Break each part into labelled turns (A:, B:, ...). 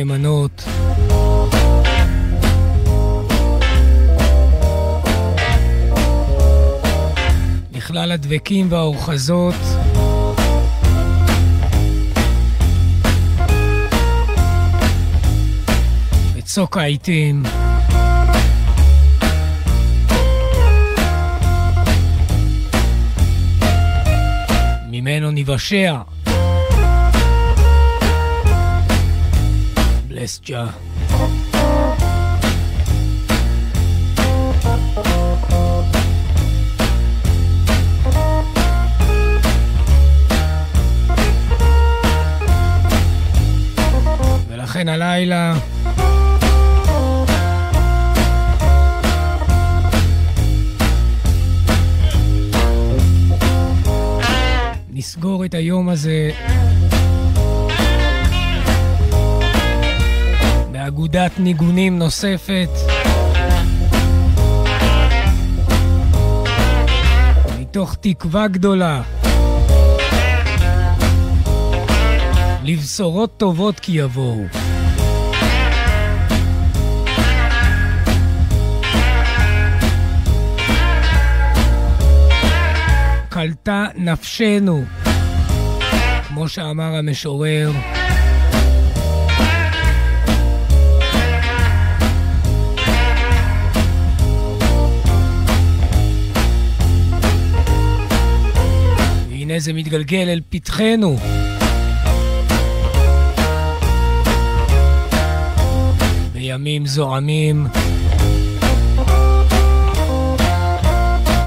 A: נאמנות. לכלל הדבקים והאוחזות. בצוק העיתים. ממנו ניוושע. בלס ג'ה. ולכן הלילה נסגור את היום הזה באגודת ניגונים נוספת. מתוך תקווה גדולה לבשורות טובות כי יבואו. קלטה נפשנו, כמו שאמר המשורר. זה מתגלגל אל פתחנו. בימים זועמים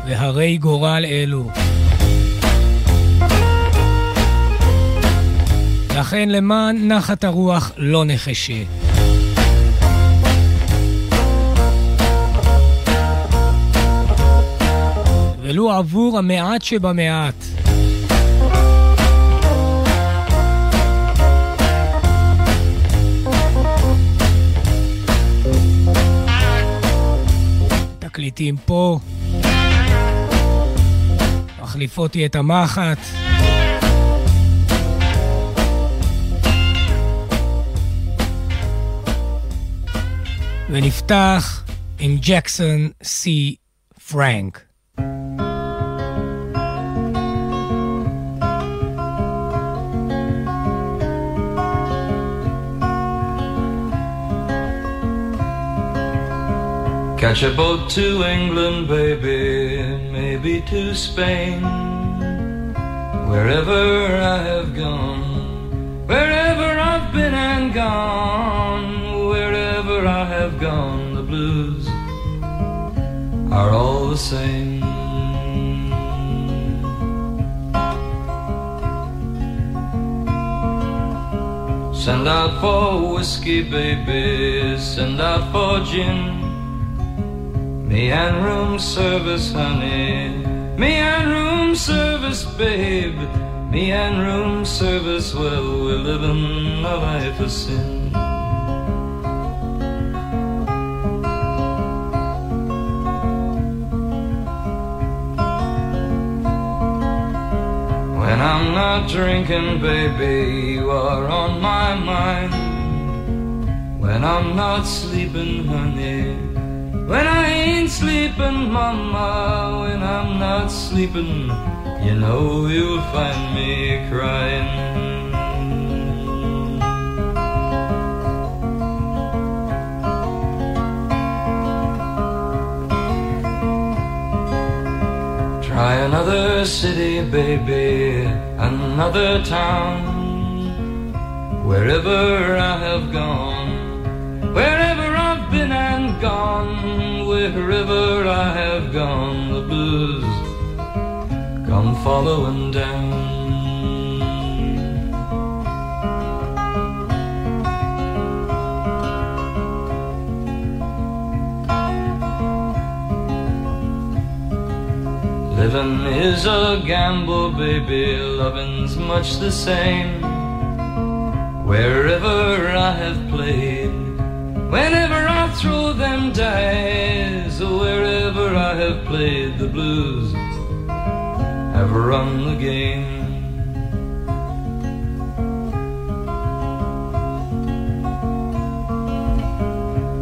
A: והרי גורל אלו. לכן למען נחת הרוח לא נחשה. ולו עבור המעט שבמעט. תקליטים פה, מחליפותי את המחט. ונפתח עם ג'קסון סי פרנק.
B: Catch a boat to England, baby, maybe to Spain. Wherever I have gone, wherever I've been and gone, wherever I have gone, the blues are all the same. Send out for whiskey, baby, send out for gin. Me and room service, honey. Me and room service, babe. Me and room service, well, we're living a life of sin. When I'm not drinking, baby, you are on my mind. When I'm not sleeping, honey. When I ain't sleeping, mama, when I'm not sleeping, you know you'll find me crying. Try another city, baby, another town. Wherever I have gone, wherever gone, wherever I have gone, the blues come following down. Living is a gamble, baby, loving's much the same. Wherever I have played, whenever I throw them dice, wherever I have played the blues, have run the game.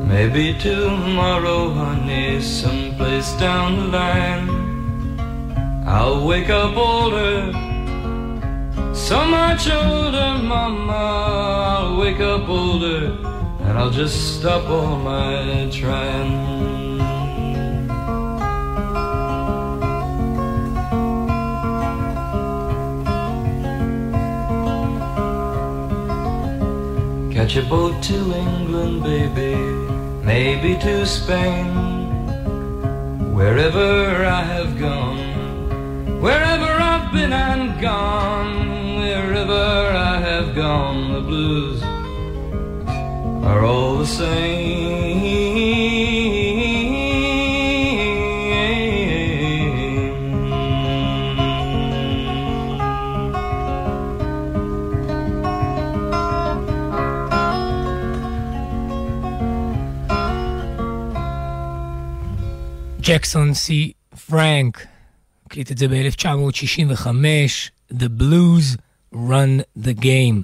B: Maybe tomorrow, honey, someplace down the line. I'll wake up older, so much older, mama. I'll wake up older, and I'll just stop all my trying. Catch a boat to England, baby, maybe to Spain. Wherever I have gone, wherever I've been and gone, wherever I have gone, the blues are all the same.
A: ג'קסון סי פרנק, הקליט את זה ב-1965, The Blues Run the Game.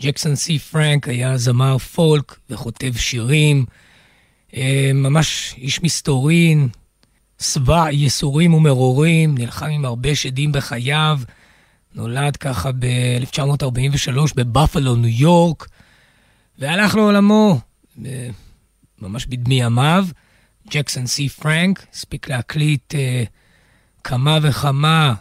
A: ג'קסון סי פרנק היה זמר פולק וכותב שירים, אה, ממש איש מסתורין, שבע ייסורים ומרורים, נלחם עם הרבה שדים בחייו, נולד ככה ב-1943 בבפלו, ניו יורק, והלך לעולמו אה, ממש בדמי ימיו. ג'קסון סי פרנק, הספיק להקליט אה, כמה וכמה,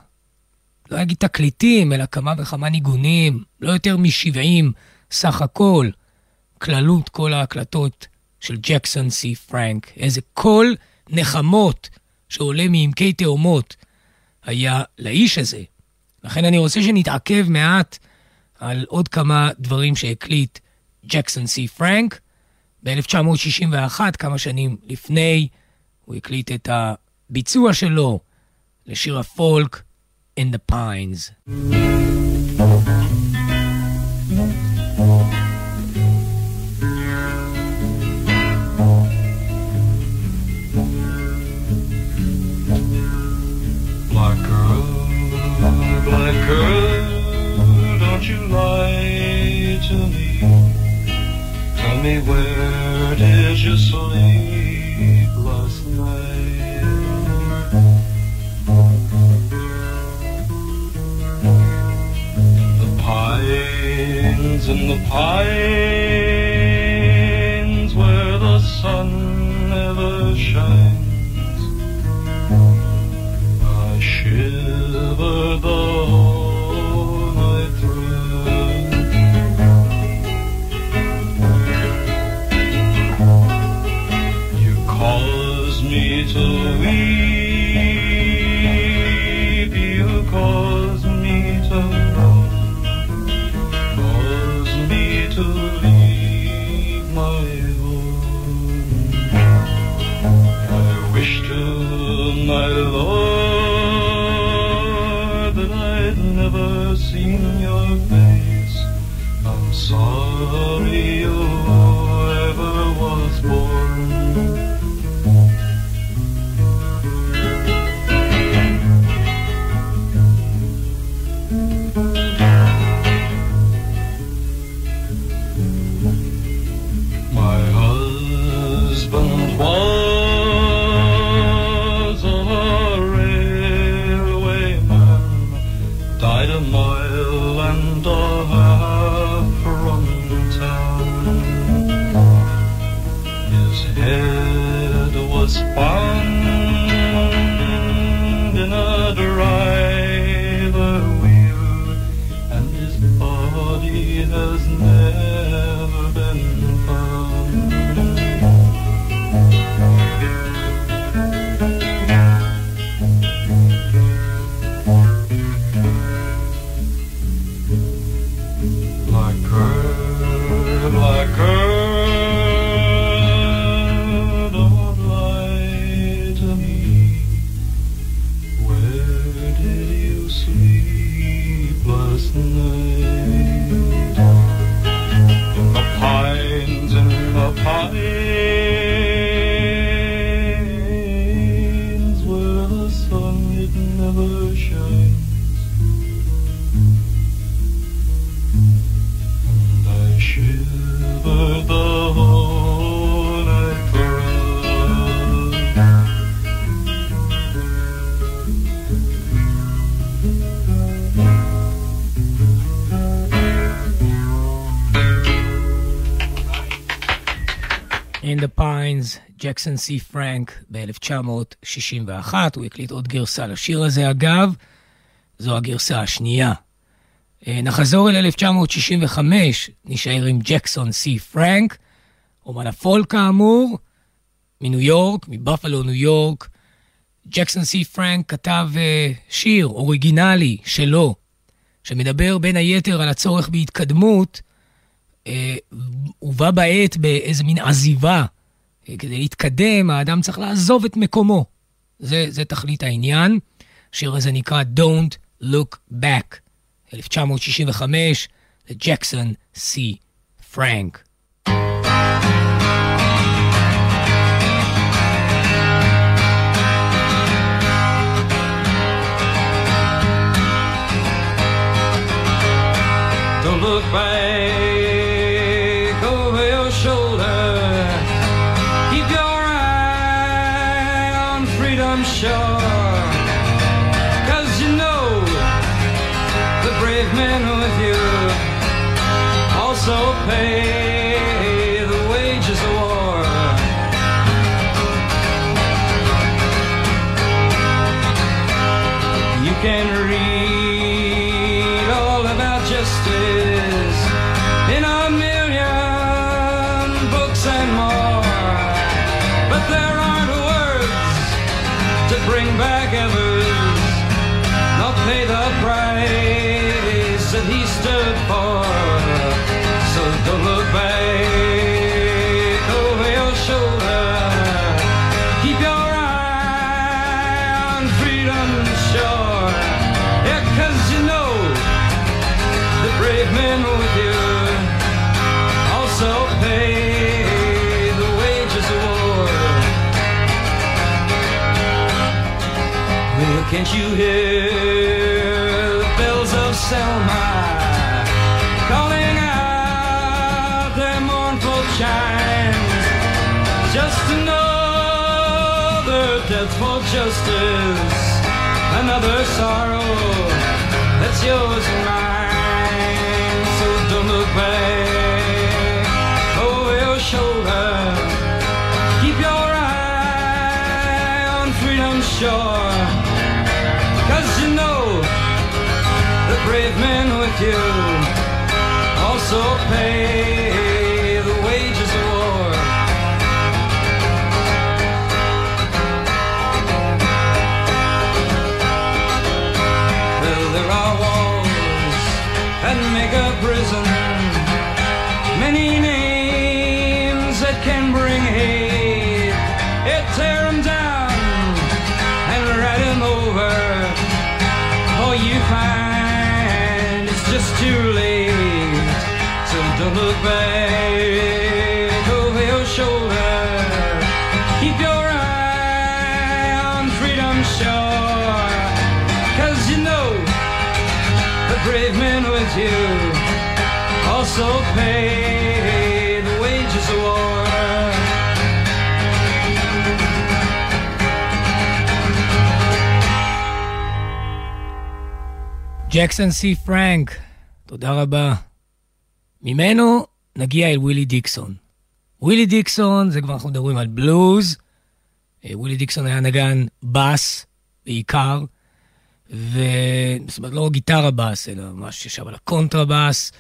A: לא אגיד תקליטים, אלא כמה וכמה ניגונים, לא יותר מ-70 סך הכל, כללות כל ההקלטות של ג'קסון סי פרנק. איזה קול נחמות שעולה מעמקי תאומות היה לאיש הזה. לכן אני רוצה שנתעכב מעט על עוד כמה דברים שהקליט ג'קסון סי פרנק. ב-1961, כמה שנים לפני, הוא הקליט את הביצוע שלו לשיר הפולק In the Pines.
B: Black girl, black girl, don't you lie to me. Tell me where did you sleep in the pines, where the sun never shines. I shiver the glory. In the Pines,
A: ג'קסון סי פרנק ב-1961, הוא הקליט עוד גרסה לשיר הזה אגב, זו הגרסה השנייה. אה, נחזור אל 1965, נשאר עם ג'קסון סי פרנק, אומן הפולק כאמור, מניו יורק, מבפלו ניו יורק. ג'קסון סי פרנק כתב uh, שיר אוריגינלי שלו, שמדבר בין היתר על הצורך בהתקדמות, ובה בעת באיזה מין עזיבה. Uh, כדי להתקדם, האדם צריך לעזוב את מקומו. זה, זה תכלית העניין. השיר הזה נקרא Don't Look Back, 1965, לג'קסון סי פרנק.
B: Don't look back So don't look back over your shoulder. Keep your eye on freedom's shore. Yeah, 'cause you know the brave men with you also pay the wages of war. Well, can't you hear the bells of Selma chimes? Just another death for justice, another sorrow that's yours and mine. So don't look back over your shoulder. Keep your eye on freedom's shore. Cause you know the brave men with you also pay don't look back over your shoulder. Keep your eye on freedom's shore. Cause you know the brave men with you also pay the wages of war.
A: ג'קסון סי פרנק, תודה רבה. ממנו נגיע אל ווילי דיקסון. ווילי דיקסון, זה כבר אנחנו מדברים על בלוז. אה, ווילי דיקסון היה נגן בס בעיקר, ו... זאת אומרת, לא גיטרה בס, אלא ממש ישב על הקונטרבס.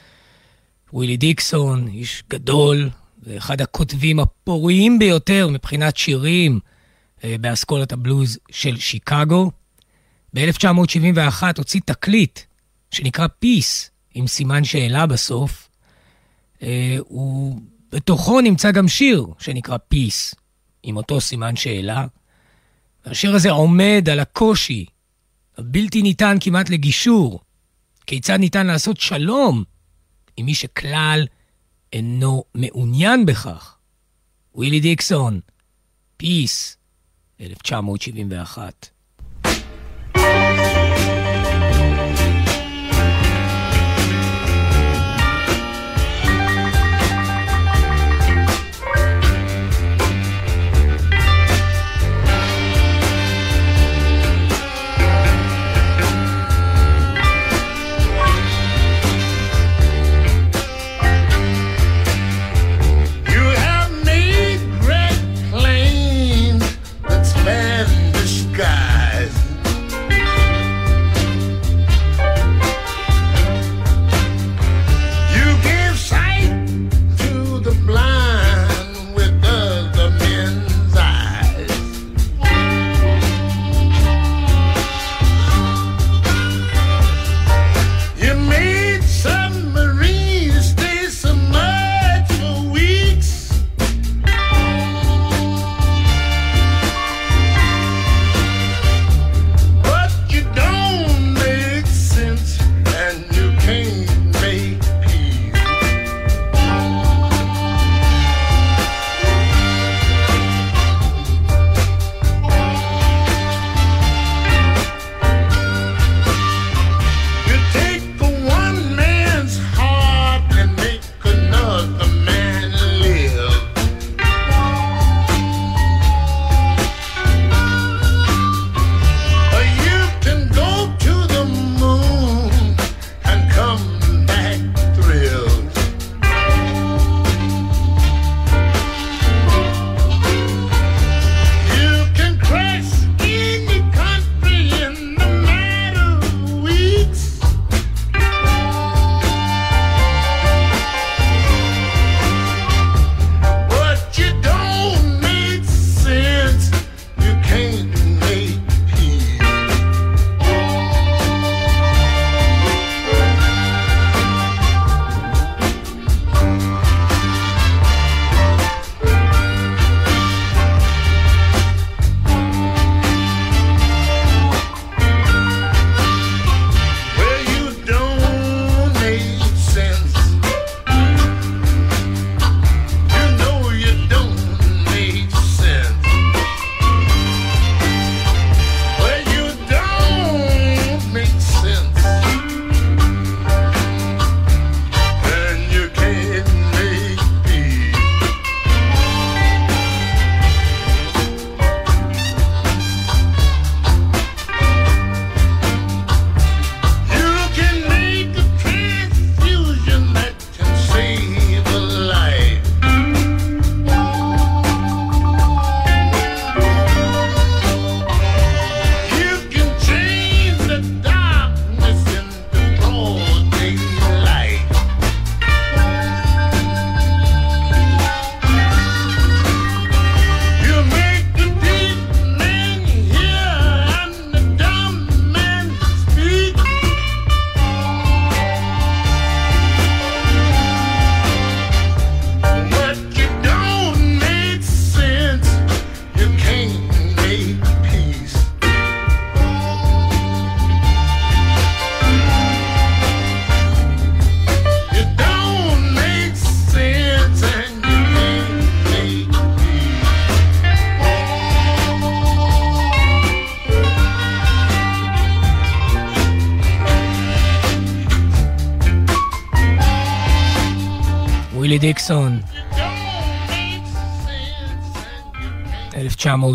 A: ווילי דיקסון, איש גדול, ואחד הכותבים הפוריים ביותר מבחינת שירים אה, באסכולת הבלוז של שיקגו. ב-1971 הוציא תקליט שנקרא Peace, עם סימן שאלה בסוף. אה, ובתוכו נמצא גם שיר שנקרא Peace, עם אותו סימן שאלה. השיר הזה עומד על הקושי הבלתי ניתן כמעט לגישור. כיצד ניתן לעשות שלום עם מי שכלל אינו מעוניין בכך? ווילי דיקסון, פיס, 1971.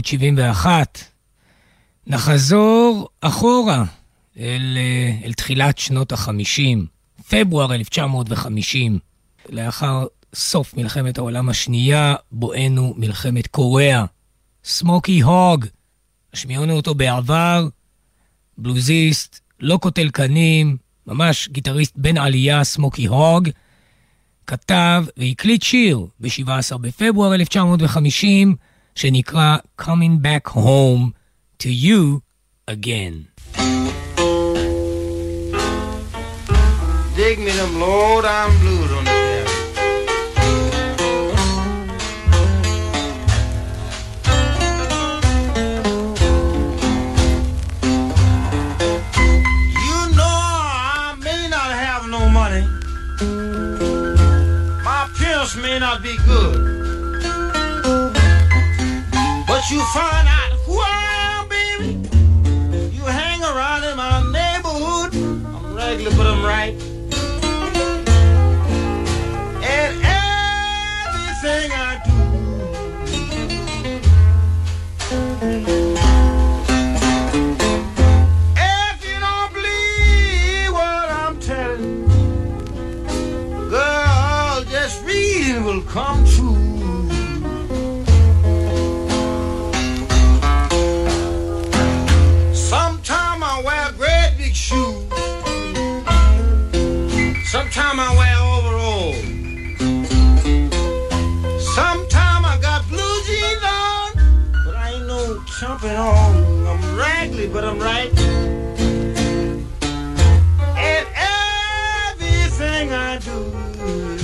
A: גדוד 71. נחזור אחורה אל, אה, אל תחילת שנות החמישים, פברואר 1950, לאחר סוף מלחמת העולם השנייה, בואנו מלחמת קוריאה. סמוקי הוג, השמיענו אותו בעבר, בלוזיסט, לא קוטל קנים, ממש גיטריסט בן עלייה, סמוקי הוג, כתב והקליט שיר ב-17 בפברואר 1950, שנקרא Coming Back Home to You Again.
C: Dig me them I'm blue on the piano. You know I may not have no money. My parents may not be good you find out who I am, baby, you hang around in my neighborhood. I'm regular, but I'm right. wrong. I'm raggedy, but I'm right. And everything I do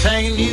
C: singing you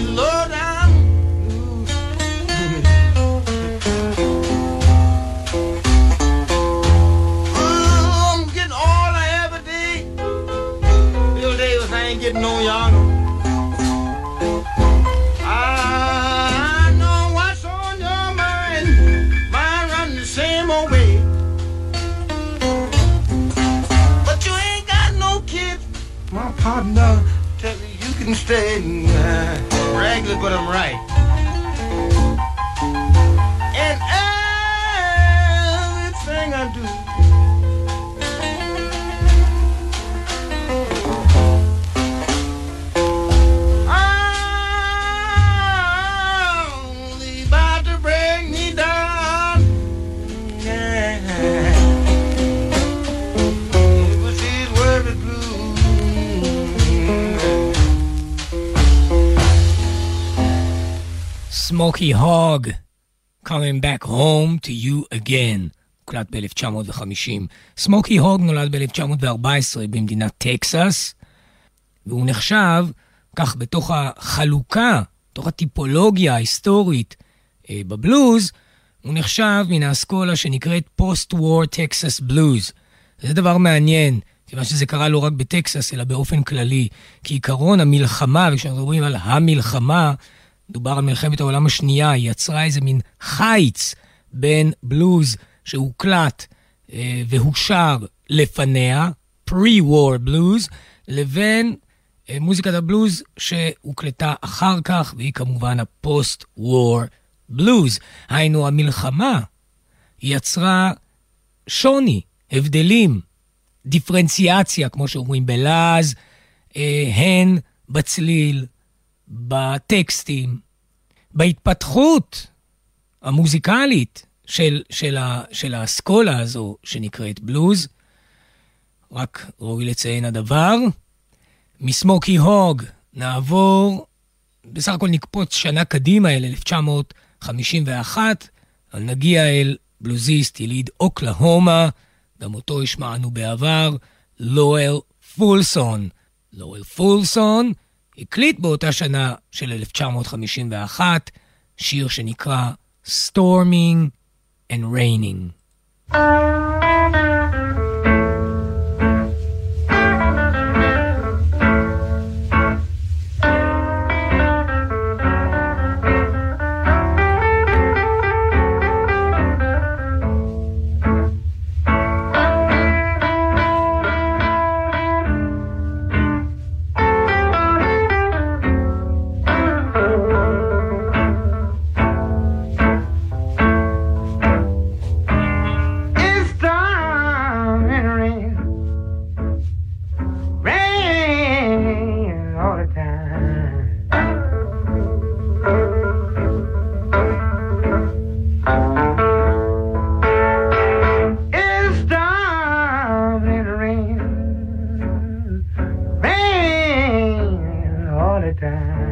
A: coming back home to you again. הוקלט ב-1950. סמוקי הוג נולד ב-1914 במדינת טקסס, והוא נחשב, כך בתוך החלוקה, בתוך הטיפולוגיה ההיסטורית אה, בבלוז, הוא נחשב מן האסכולה שנקראת Post-War Texas Blues. זה דבר מעניין, כיוון שזה קרה לא רק בטקסס, אלא באופן כללי. כי עיקרון המלחמה, וכשאנחנו מדברים על המלחמה, דובר על מלחמת העולם השנייה, היא יצרה איזה מין חיץ בין בלוז שהוקלט אה, והושר לפניה, pre-war blues, לבין אה, מוזיקת הבלוז שהוקלטה אחר כך, והיא כמובן הפוסט-war בלוז. היינו, המלחמה יצרה שוני, הבדלים, דיפרנציאציה, כמו שאומרים בלעז, אה, הן בצליל, בטקסטים, בהתפתחות המוזיקלית של, של, ה, של האסכולה הזו שנקראת בלוז. רק ראוי לציין הדבר. מסמוקי הוג נעבור, בסך הכל נקפוץ שנה קדימה אל 1951, אבל נגיע אל בלוזיסט יליד אוקלהומה, גם אותו השמענו בעבר, לואל פולסון. לואל פולסון הקליט באותה שנה של 1951 שיר שנקרא Storming and Raining. da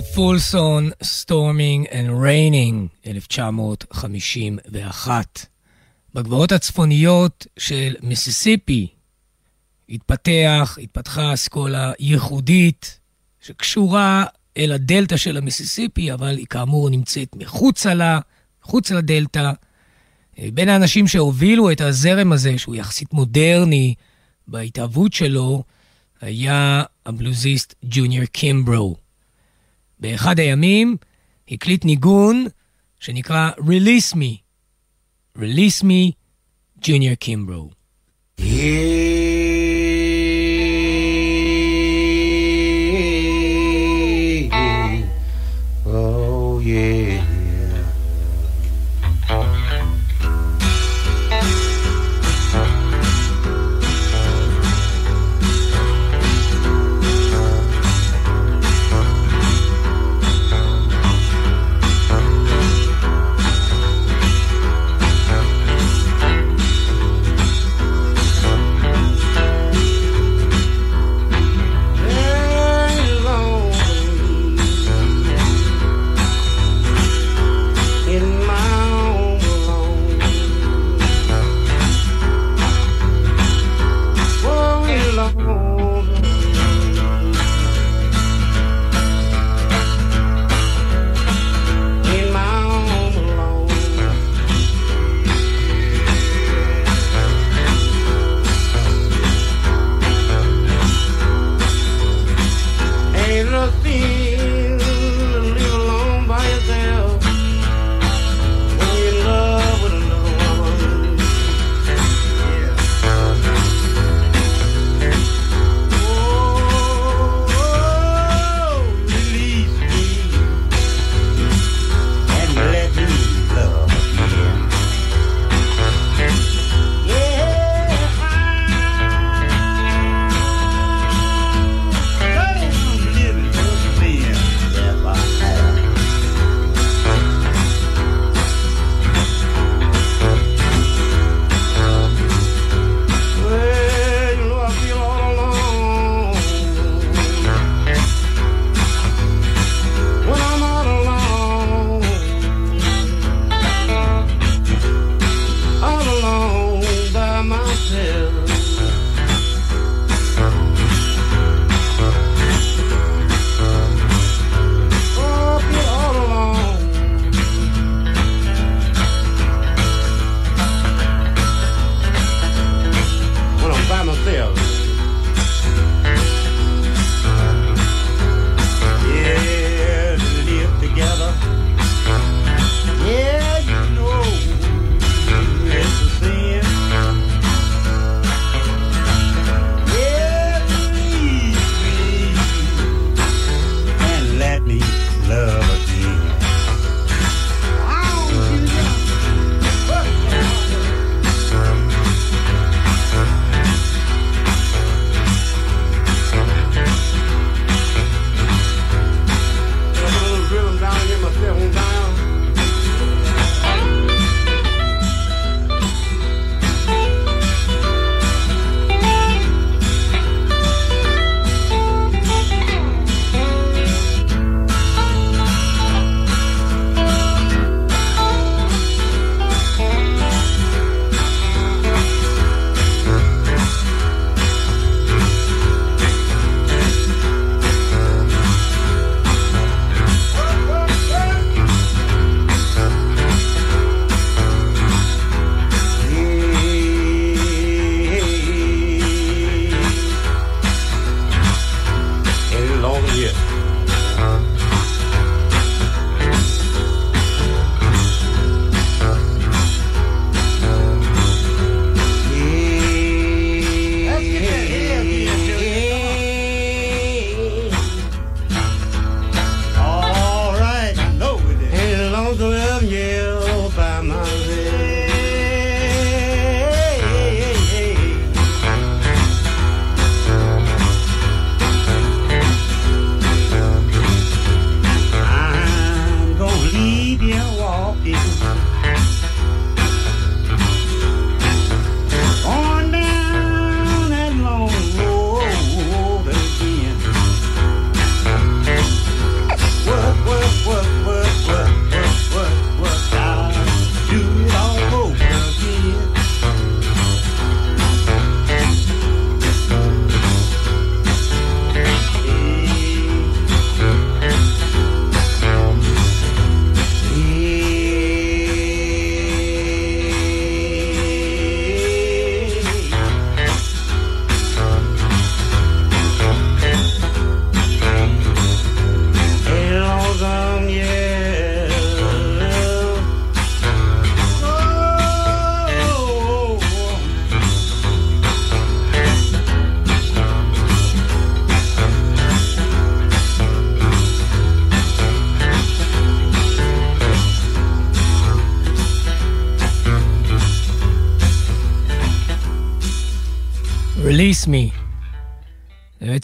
A: פולסון, Storming and Raining, 1951. בגבעות הצפוניות של מיסיסיפי התפתח, התפתחה אסכולה ייחודית שקשורה אל הדלתא של המיסיסיפי, אבל היא כאמור נמצאת מחוצה לה, מחוץ לדלתא. בין האנשים שהובילו את הזרם הזה, שהוא יחסית מודרני בהתהוות שלו, היה הבלוזיסט ג'וניור קימברו. באחד הימים הקליט ניגון שנקרא Release Me. Release Me, Kimbrough.
D: Oh, yeah.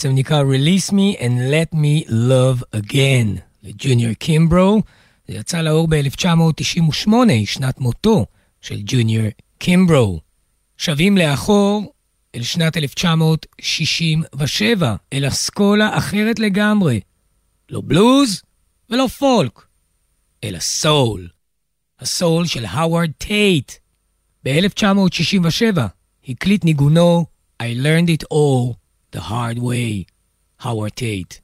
A: בעצם נקרא Release Me and Let Me Love Again, לג'וניור קימברו. זה יצא לאור ב-1998, שנת מותו של ג'וניור קימברו. שבים לאחור אל שנת 1967, אל אסכולה אחרת לגמרי. לא בלוז ולא פולק, אלא סול. הסול של הווארד טייט. ב-1967 הקליט ניגונו I learned it all the hard way, Howard Tate.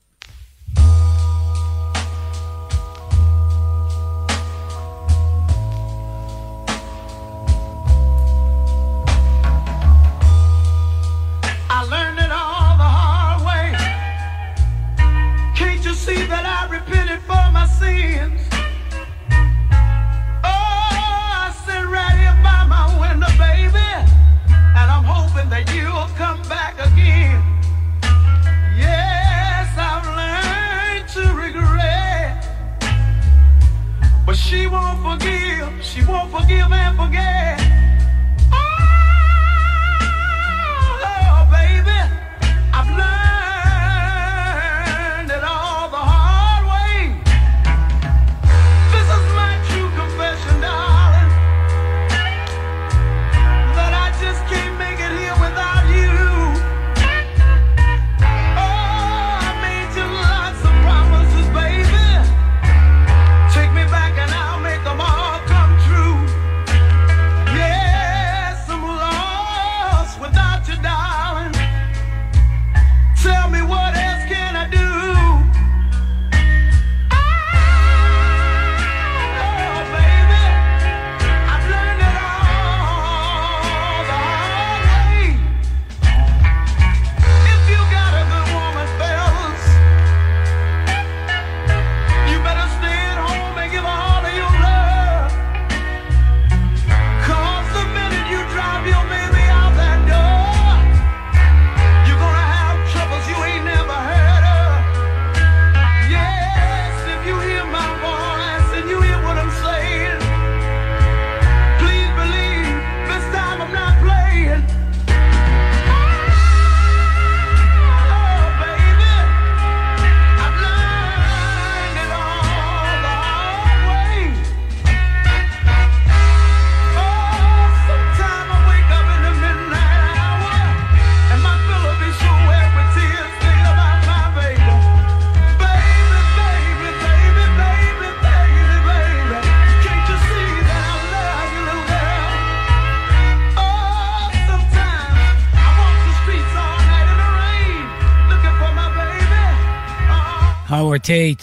A: טייט,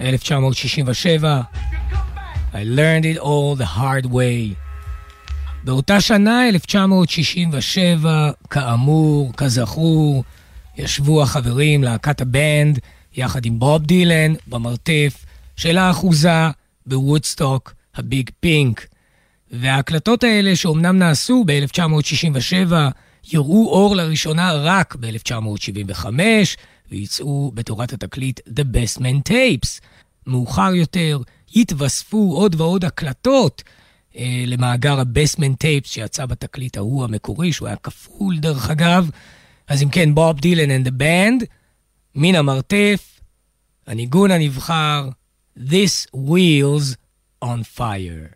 A: 1967, I learned it all the hard way. באותה שנה, 1967, כאמור, כזכור, ישבו החברים, להקת הבנד, יחד עם בוב דילן, במרתף של האחוזה בוודסטוק, הביג פינק. וההקלטות האלה, שאומנם נעשו ב-1967, יראו אור לראשונה רק ב-1975, ויצאו בתורת התקליט The Best Man Tapes. מאוחר יותר יתווספו עוד ועוד הקלטות אה, למאגר ה-Best Man Tapes שיצא בתקליט ההוא המקורי, שהוא היה כפול דרך אגב. אז אם כן, בוב דילן and the band, מן המרתף, הניגון הנבחר, This Wheels on Fire.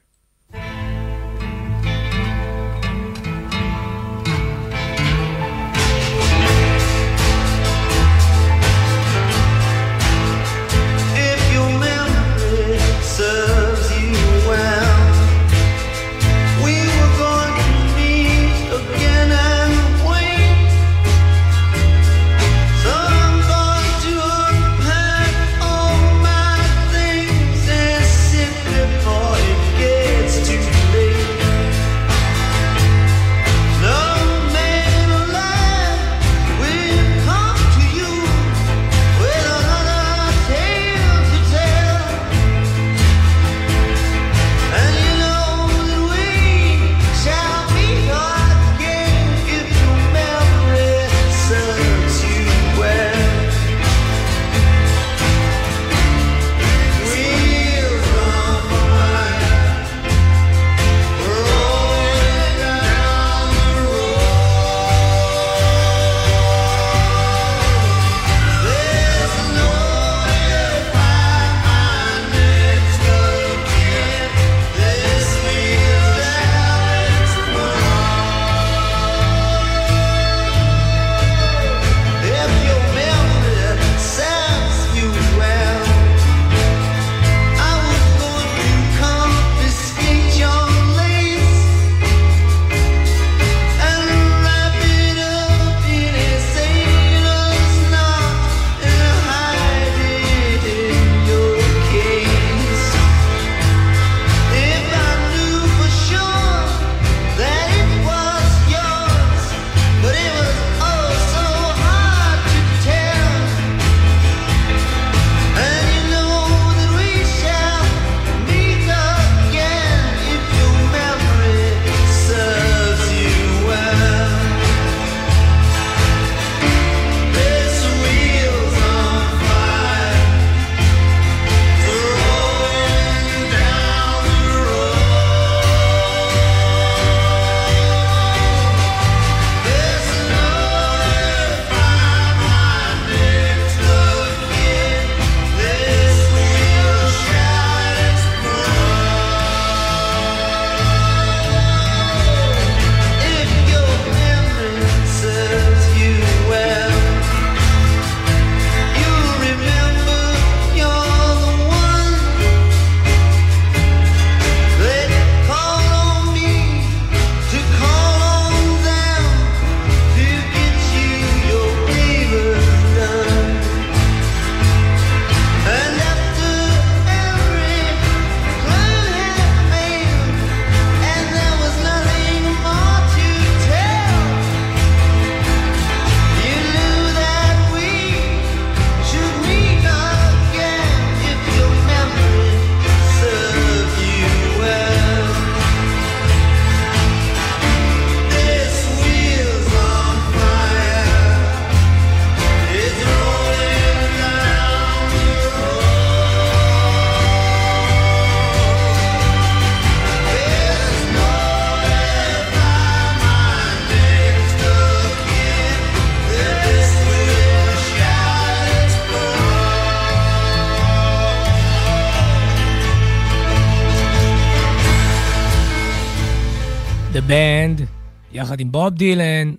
A: יחד עם בוב דילן,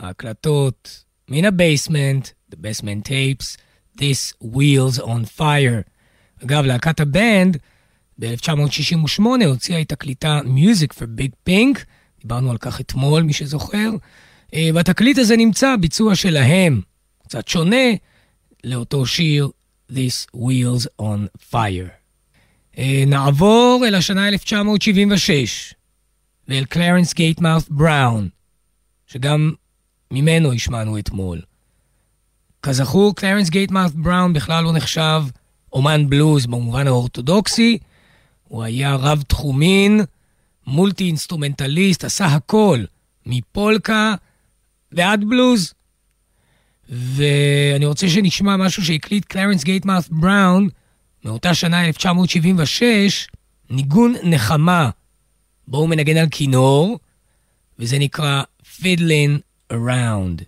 A: ההקלטות מן ה basement, The Basement Tapes, This Wheel's on Fire. אגב, להקת הבנד ב-1968 הוציאה את תקליטה Music from Big Pink, דיברנו על כך אתמול, מי שזוכר, אה, והתקליט הזה נמצא ביצוע שלהם, קצת שונה, לאותו שיר This Wheel's on Fire. אה, נעבור אל השנה 1976, ואל קלרנס גייטמאוף בראון, שגם ממנו השמענו אתמול. כזכור, קלרנס גייטמאוף בראון בכלל לא נחשב אומן בלוז במובן האורתודוקסי, הוא היה רב תחומין, multi instrumentalist, עשה הכל, מפולק ועד בלוז. ואני רוצה שנשמע משהו שהקליט קלרנס גייטמאוף בראון מאותה שנה 1976, ניגון נחמה, בו הוא מנגן על כינור, וזה נקרא Fiddlin' Around.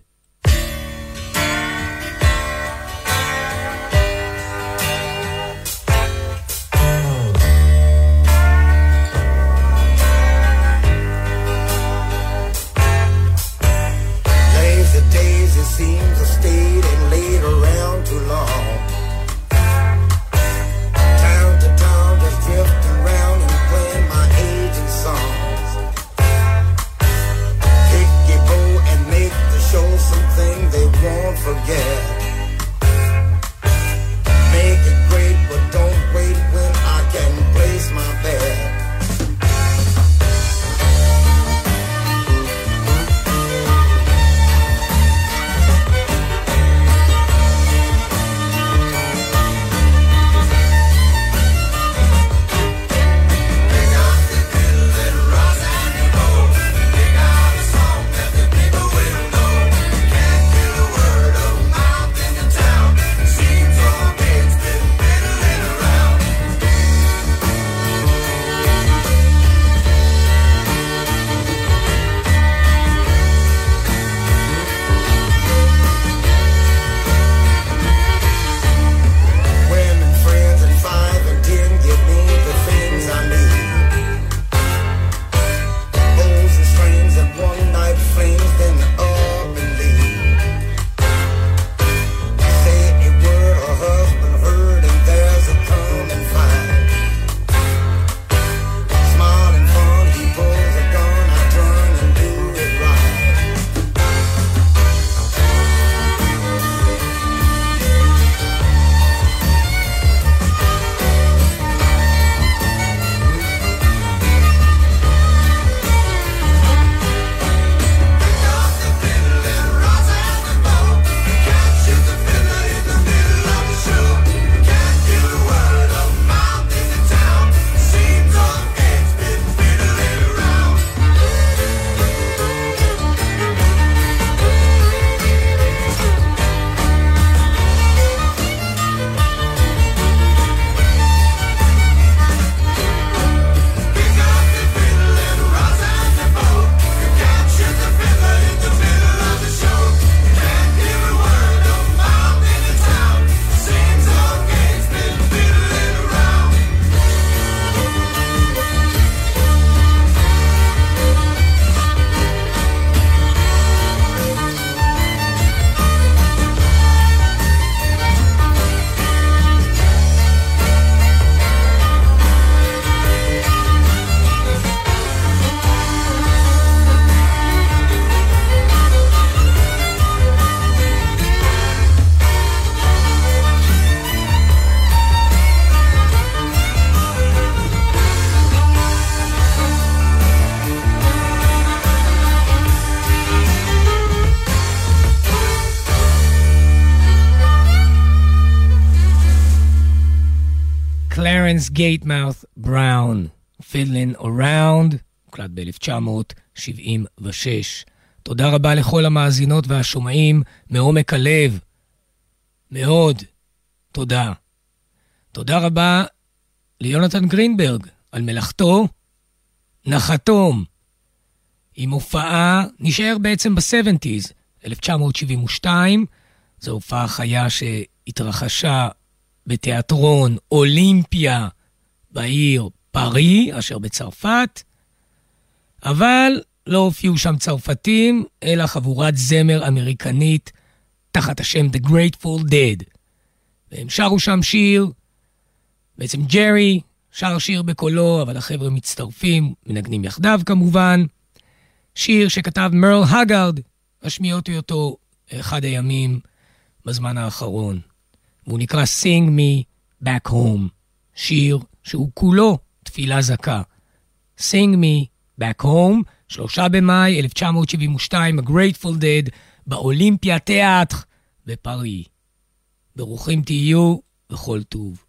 A: קלרנס גייטמאות' בראון, פידלין אוראונד, הוקלט ב-1976. תודה רבה לכל המאזינות והשומעים מעומק הלב. מאוד תודה. תודה רבה ליונתן גרינברג על מלאכתו נחתום. עם הופעה, נשאר בעצם ב-70's, 1972. זו הופעה חיה שהתרחשה בתיאטרון אולימפיה בעיר פארי, אשר בצרפת. אבל לא הופיעו שם צרפתים, אלא חבורת זמר אמריקנית תחת השם The Grateful Dead. והם שרו שם שיר, בעצם ג'רי שר שיר בקולו, אבל החבר'ה מצטרפים, מנגנים יחדיו כמובן. שיר שכתב מרל הגארד, השמיעותי אותו אחד הימים בזמן האחרון. והוא נקרא Sing Me Back Home, שיר שהוא כולו תפילה זכה. Sing Me Back Home, שלושה במאי 1972, ה-Grateful Dead, באולימפיה תיאטר בפארי. ברוכים תהיו וכל טוב.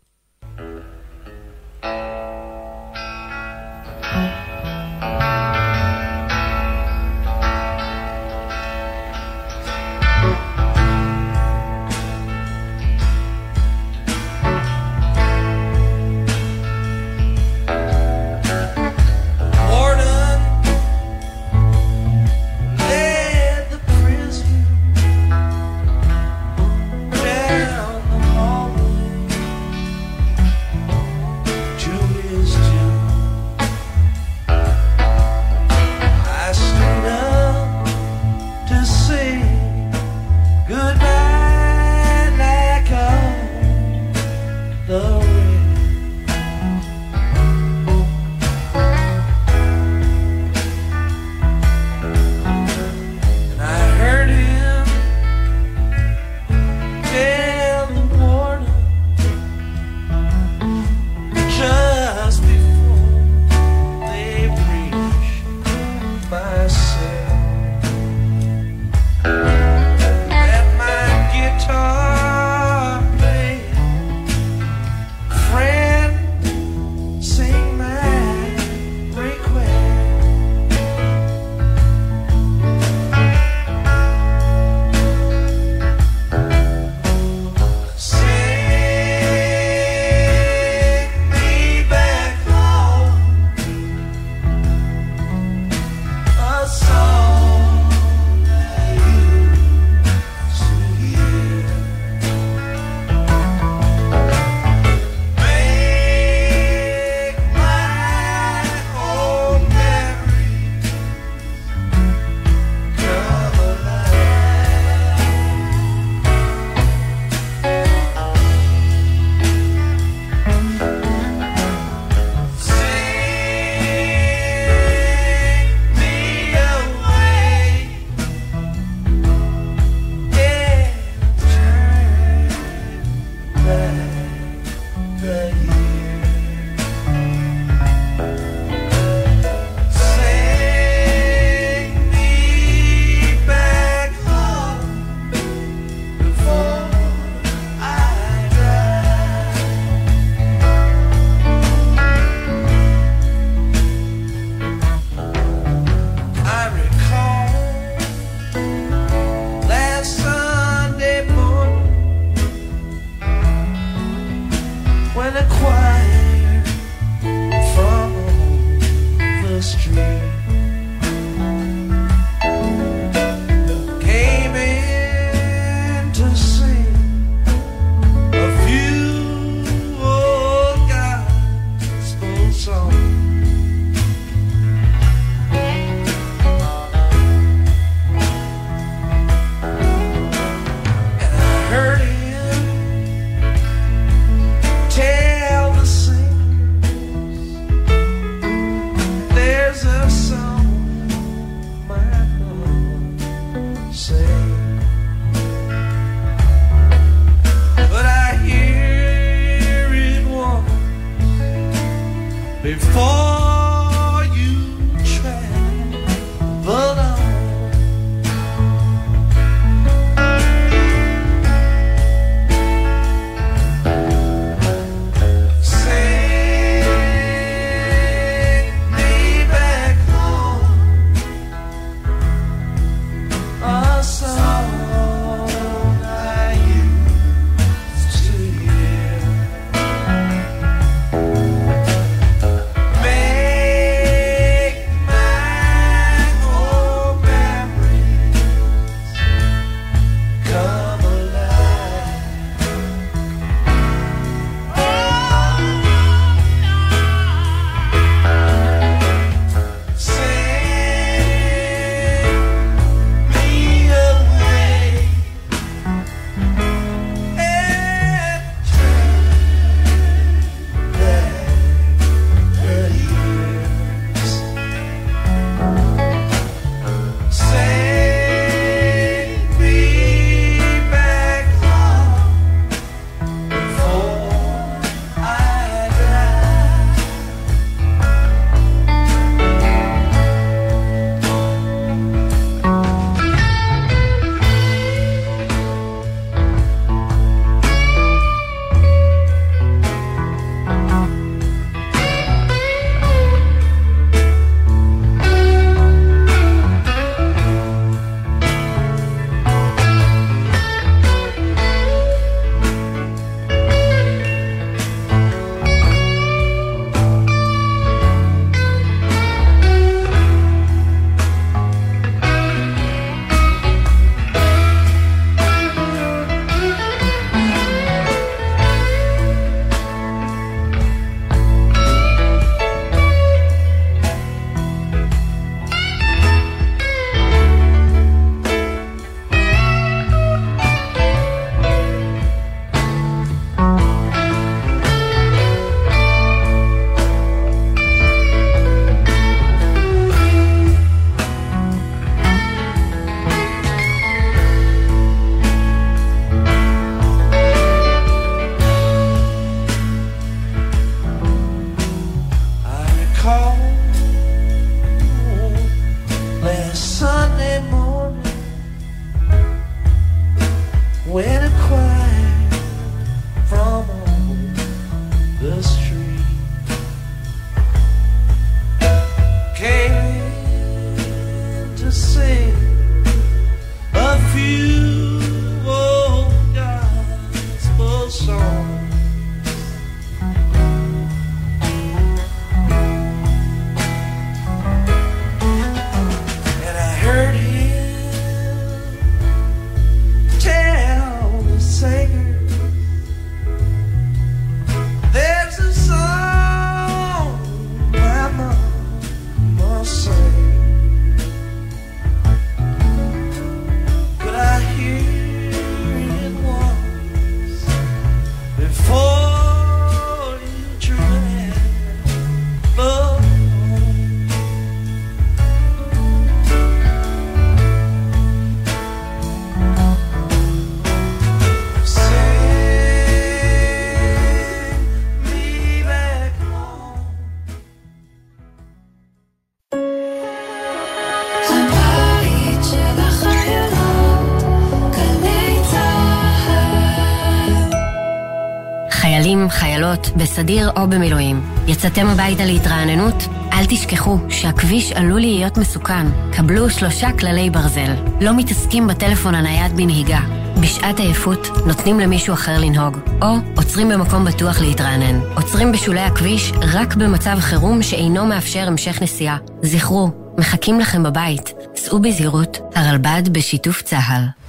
D: חיילות, בסדיר או במילואים. יצאתם הביתה להתרעננות? אל תשכחו שהכביש עלול להיות מסוכן. קבלו שלושה כללי ברזל. לא מתעסקים בטלפון הנייד בנהיגה. בשעת עייפות נותנים למישהו אחר לנהוג, או עוצרים במקום בטוח להתרענן. עוצרים בשולי הכביש רק במצב חירום שאינו מאפשר המשך נסיעה. זכרו, מחכים לכם בבית. סעו בזהירות, הרלב"ד בשיתוף צה"ל.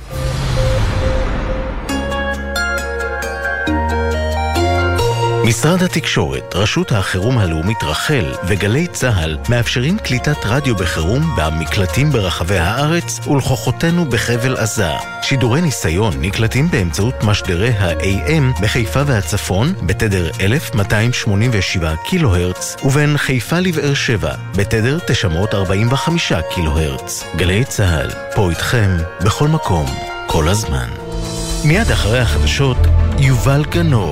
E: משרד התקשורת, רשות החירום הלאומית רח"ל וגלי צה"ל מאפשרים קליטת רדיו בחירום במקלטים ברחבי הארץ ולכוחותינו בחבל עזה. שידורי ניסיון נקלטים באמצעות משדרי ה-AM בחיפה והצפון בתדר 1287 קילו הרץ ובין חיפה לבאר שבע בתדר 945 קילו הרץ. גלי צה"ל, פה איתכם, בכל מקום, כל הזמן. מיד אחרי החדשות, יובל גנור